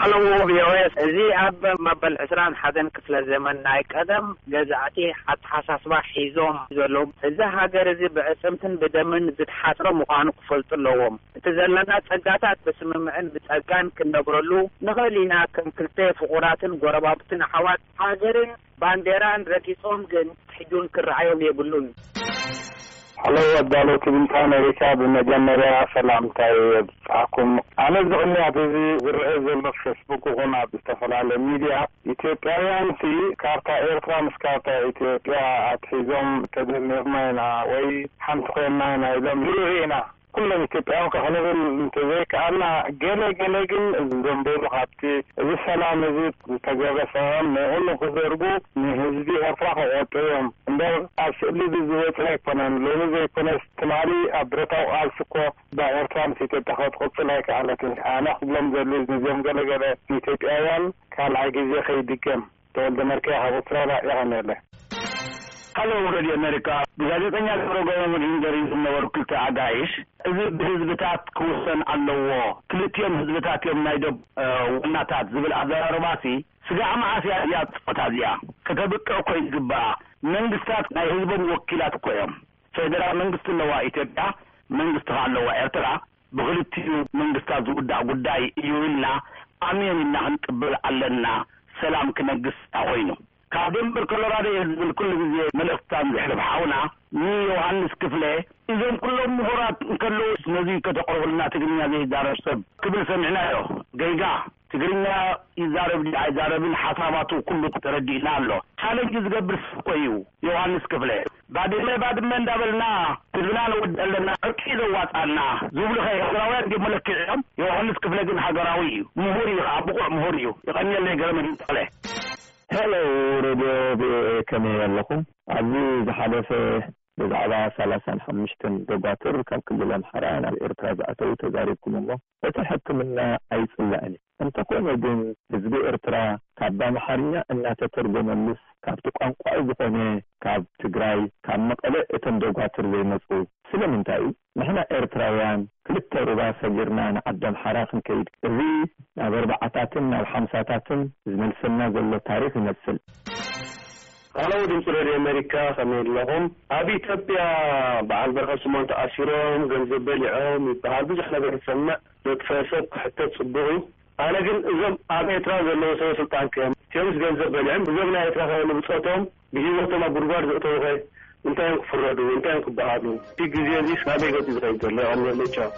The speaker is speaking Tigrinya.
ሃሎ ቪኦኤ እዚ ኣብ መበል ዕስራን ሓደን ክፍለ ዘመን ናይ ቀደም ገዛእቲ ኣተሓሳስባ ሒዞም ዘለዉ እዚ ሃገር እዚ ብዕጽምትን ብደምን ዝትሓጽረ ምዃኑ ክፈልጡ ኣለዎም። እቲ ዘለና ጸጋታት ብስምምዕን ብጸጋን ክንነብረሉ ንኽእል ኢና ከም ክልተ ፍቑራትን ጎረባብትን ኣሕዋት ሃገርን ባንዴራን ረጊጾም ግን ሕጁን ክረኣዮም የብሉን። Hello ኣዳለውቲ ድምጺ ኣመሪካ ብመጀመርያ ሰላምታይ የብጻሕኩም ኣነ እዚ ቅንያት እዚ ዝረኤ ዘሎ ኣብ ፌስቡክ ይኹን ኣብ ዝተፈላለ ሚድያ ኢትዮጵያውያን ሲ ካርታ ኤርትራ ምስ ካርታ ኢትዮጵያ ኣትሒዞም ተደሚርና ኢና ወይ ሓንቲ ኮይና ኢና ኢሎም ይብሉ ኢና ኩሎም ኢትዮጵያውያን ከ ክንብል እንተዘይከኣልና ገለ ገለ ግን ዘንበሉ ካብቲ እዚ ሰላም እዚ ዝተገበሰዖም ንእሉ ክዘርጉ ንህዝቢ ኤርትራ ክቆጥዮም እምበር ኣብ ስእሊ እዚ ዝወጸ ኣይኮነን ሎሚ ዘይኮነስ ትማሊ ኣብ ብረታዊ ቃልሲ እኮ እባ ኤርትራ ምስ ኢትዮጵያ ከትቅጽል ኣይከኣለትን ኣነ ክብሎም ዘድልይ ነዚኦም ገለ ገለ ንኢትዮጵያውያን ካልኣይ ግዜ ከይድገም ተወልደ መርኬ ካብ ኡስትራልያ የቀንየለይ። ሃሎ ረድዮ ኣመሪካ ብጋዜጠኛ ገብረጎቦመድህን ገርሂ ዝነበሩ ክልተ ኣጋይሽ እዚ ብህዝብታት ክውሰን ኣለዎ ክልቲኦም ህዝብታት እዮም ናይ ዶብ ዋናታት ዝብል ኣዘራርባሲ ስጋዕ መዓስ እያ እዚኣ ጸወታ እዚኣ ከተብቅዕ እኮ እዩ ዝግብኣ መንግስታት ናይ ህዝቦም ወኪላት እኮ እዮም ፌደራል መንግስቲ ኣለዋ ኢትዮጵያ መንግስቲ ከኣ ኣለዋ ኤርትራ ብኽልቲኡ መንግስታት ዝውዳእ ጉዳይ እዩ ኢልና ኣሜን ኢልና ክንቅበል ኣለና ሰላም ክነግስ ኣኾይኑ ካብ ደንቨር ኮሎራዶ እየ ዝብል ኩሉ ግዜ መልእኽትታን ዝሕልፍ ሓውና ን ዮውሃንስ ክፍለ እዞም ኩሎም ምሁራት እንከለውስ ነዙይ ከተቅርቡልና ትግርኛ ዘይዛረብ ሰብ ክብል ሰሚዕናዮ ገይጋ ትግርኛ ይዛረብ ድዩ ኣይዛረብን ሓሳባቱ ኩሉ ተረዲእና ኣሎ ቻለንጅ ዝገብር ሰብ እኮ እዩ ዮውሃንስ ክፍለ ባድመ ባድመ እንዳበልና ህዝብና ነወድእ ኣለና ዕርቂ እዩ ዘዋጻኣና ዝብሉኸ ኤርትራውያን ድዮም መለክዒኦም ዮውሃንስ ክፍለ ግን ሃገራዊ እዩ ምሁር እዩ ከኣ ብቑዕ ምሁር እዩ የቐንየለይ ገረመድህን ተኽለ። Hello ሬድዮ ቪኦኤ ከመይ ኣለኹም ኣብዚ ዝሓለፈ ብዛዕባ ሰላሳን ሓሙሽተን ደጓትር ካብ ክልል ኣምሓራ ናብ ኤርትራ ዝኣተው ተዛሪብኩም እሞ እቲ ሕክምና ኣይጽላእን እዩ። እንተኾነ ግን ህዝቢ ኤርትራ ካብ ብኣምሓርኛ እናተተርጎመሉስ ካብቲ ቋንቋኡ ዝኾነ ካብ ትግራይ ካብ መቐለ እቶም ደጓትር ዘይመጹ ስለምንታይ እዩ? ንሕና ኤርትራውያን ክልተ ሩባ ሰጊርና ንዓደምሓራ ክንከይድ እዚ ናብ ኣርባዓታትን ናብ ሓምሳታትን ዝመልሰና ዘሎ ታሪኽ ይመስል። ሃሎ ድምጺ ሬድዮ ኣመሪካ ከመይ ኣለኹም ኣብ ኢትዮጵያ በዓል በርሀ ስምኦን ተኣሲሮም ገንዘብ በሊዖም ይበሃል ብዙሕ ነገር ንሰምዕ ዘጥፈኤ ሰብ ክሕተት ጽቡቕ እዩ ኣነ ግን እዞም ኣብ ኤርትራ ዘለዉ ሰበ ስልጣንከ እትዮምስ ገንዘብ በሊዕም እዞም ናይ ኤርትራኸ ንብጾቶም ብሂወቶም ኣብ ጉድጓድ ዘእተዉኸ እንታይ እዮም ክፍረዱ ወይ እንታይ እዮም ክበሃሉ እዚ ግዜ እዚስ ናበይ ገጹ እዩ ዝኸይድ ዘሎ የቐንየለይ ቻው።